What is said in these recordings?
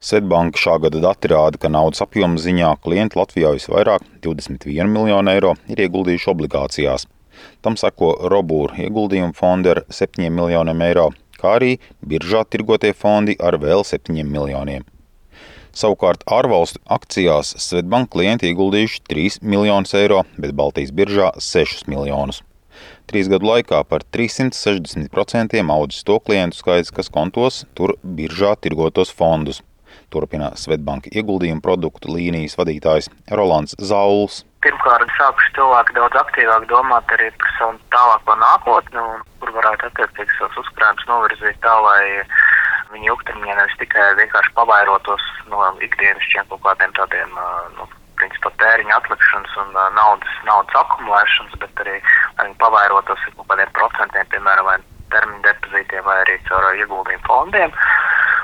Svetbanka šā gada dati rāda, ka naudas apjoma ziņā klienti Latvijā visvairāk - 21 miljonu eiro - ir ieguldījuši obligācijās. Tam seko Robūra ieguldījuma fondi ar 7 miljoniem eiro, kā arī biržā tirgotie fondi ar vēl 7 miljoniem. Savukārt ārvalstu akcijās Svetbanka klienti ieguldījuši 3 miljonus eiro, bet Baltijas biržā 6 miljonus. Trīs gadu laikā par 360% audzis to klientu skaits, kas kontos tur biržā tirgotos fondus. Turpina Svetbanka ieguldījuma produktu līnijas vadītājs Rolands Zauls. Pirmkārt, sākuši cilvēki daudz aktīvāk domāt arī par savu tālāko nākotni, kur varētu attiecīgi savus uzkrājumus novirzīt tā, lai viņi ilgtermiņā nevis tikai vienkārši pavairotos no ikdienišķiem kaut kādiem tādiem, nu, principā tēriņa atlikšanas un naudas, naudas akumulēšanas, bet arī, lai viņi pavairotos ar kaut kādiem procentiem, piemēram, vai termiņu depozītiem vai arī caur ieguldījumu fondiem.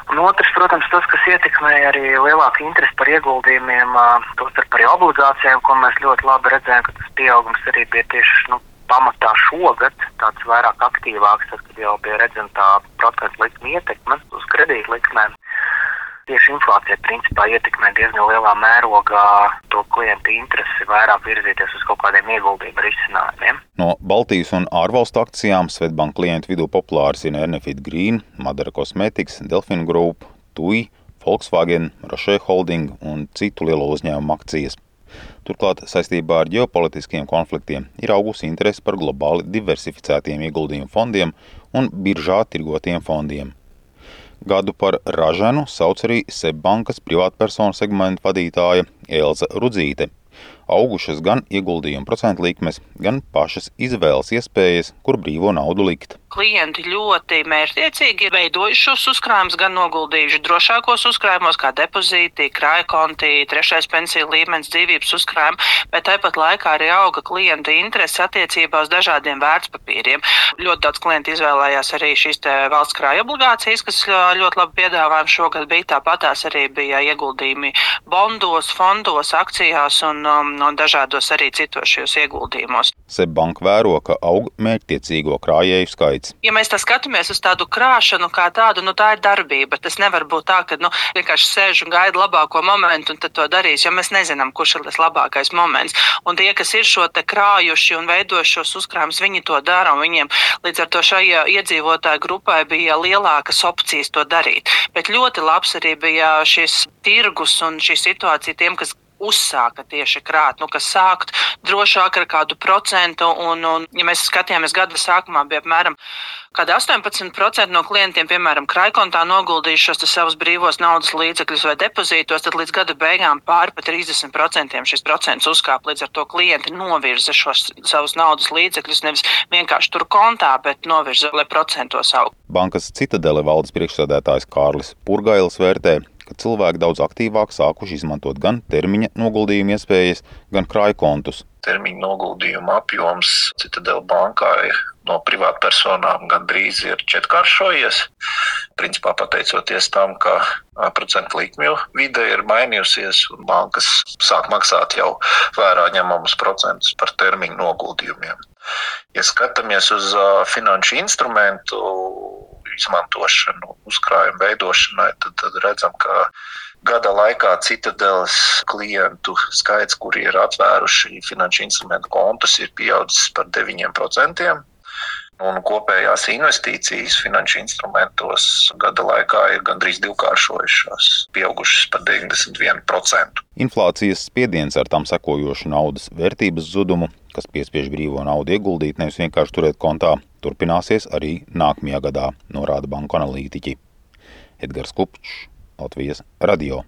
Un otrs, protams, tas, kas ietekmēja arī lielāku interesi par ieguldījumiem, tostarp arī obligācijām, ko mēs ļoti labi redzējām, ka tas pieaugums arī bija tieši nu, pamatā šogad tāds vairāk aktīvāks, tad, kad jau bija redzama tā procentu likuma ietekme uz kredītu likmēm. Tieši inflācija principā ietekmē diezgan lielā mērogā to klientu interesi vairāk virzīties uz kaut kādiem ieguldījumu risinājumiem. No Baltijas un ārvalstu akcijām Svetbanka klientu vidū populārs ir Enefit Green, Madara Cosmetics, Delfin Group, TUI, Volkswagen, Roche Holding un citu lielo uzņēmumu akcijas. Turklāt saistībā ar ģeopolitiskiem konfliktiem ir augusi interese par globāli diversificētiem ieguldījumu fondiem un biržā tirgotiem fondiem. Gadu par ražanu sauc arī Seibankas privātpersonu segmenta vadītāja Elza Rudzīte. Augušas gan ieguldījuma procentu likmes, gan pašas izvēles iespējas, kur brīvo naudu likt klienti ļoti mērķtiecīgi ir veidojuši šos uzkrājumus, gan noguldījuši drošākos uzkrājumos, kā depozīti, krājkonti, trešais pensiju līmenis, dzīvības uzkrājumi, bet tāpat laikā arī auga klienta interese attiecībā uz dažādiem vērtspapīriem. Ļoti daudz klientu izvēlējās arī šīs valsts krāja obligācijas, kas ļoti labi piedāvājumi šogad bija. Tāpatās arī bija ieguldījumi bondos, fondos, akcijās un, um, un dažādos arī citos šajos ieguldījumos. Seibanka vēro, ka aug mērķtiecīgo krājēju skaits. Ja mēs tā skatāmies uz tādu krāšanu kā tādu, nu tā ir darbība. Tas nevar būt tā, ka nu, vienkārši sēž un gaida labāko momentu un tad to darīs, jo mēs nezinām, kurš ir tas labākais moments. Un tie, kas ir šo te krājuši un veidojuši šos uzkrājumus, viņi to dara. Viņiem līdz ar to šai iedzīvotāju grupai bija lielākas opcijas to darīt. Bet ļoti labs arī bija šis tirgus un šī situācija tiem, kas uzsāka tieši krāt, nu, kas sākt drošāk ar kādu procentu. Un, un, ja mēs skatījāmies gada sākumā, bija apmēram 18% no klientiem, piemēram, krājkontā noguldījušos savus brīvos naudas līdzekļus vai depozītos, tad līdz gada beigām pāri pa 30% šis procents uzkāpa. Līdz ar to klienti novirza šos savus naudas līdzekļus nevis vienkārši tur kontā, bet novirza, lai procentos augtu. Bankas citadele valdes priekšsēdētājs Kārlis Purgailis vērtē, ka cilvēki daudz aktīvāk sākuši izmantot gan termiņa noguldījuma iespējas, gan krājkontus. Termiņa noguldījuma apjoms Citadela bankā no privātpersonām gandrīz ir četrkāršojies. Principā pateicoties tam, ka procentu likmju vide ir mainījusies un bankas sāk maksāt jau vērā ņemamus procentus par termiņu noguldījumiem. Ja skatāmies uz finanšu instrumentu izmantošanu, uzkrājumu veidošanai, tad, tad redzam, ka gada laikā citadeles klientu skaits, kuri ir atvēruši finanšu instrumentu kontus, ir pieaudzis par 9%. Un kopējās investīcijas finanšu instrumentos gada laikā ir gandrīz divkāršojušās, pieaugušas par 91%. Inflācijas spiediens ar tam sekojošu naudas vērtības zudumu, kas piespiež brīvo naudu ieguldīt, nevis vienkārši turēt kontā, turpināsies arī nākamajā gadā, norāda banku analītiķi. Edgars Kupčs, Latvijas radio.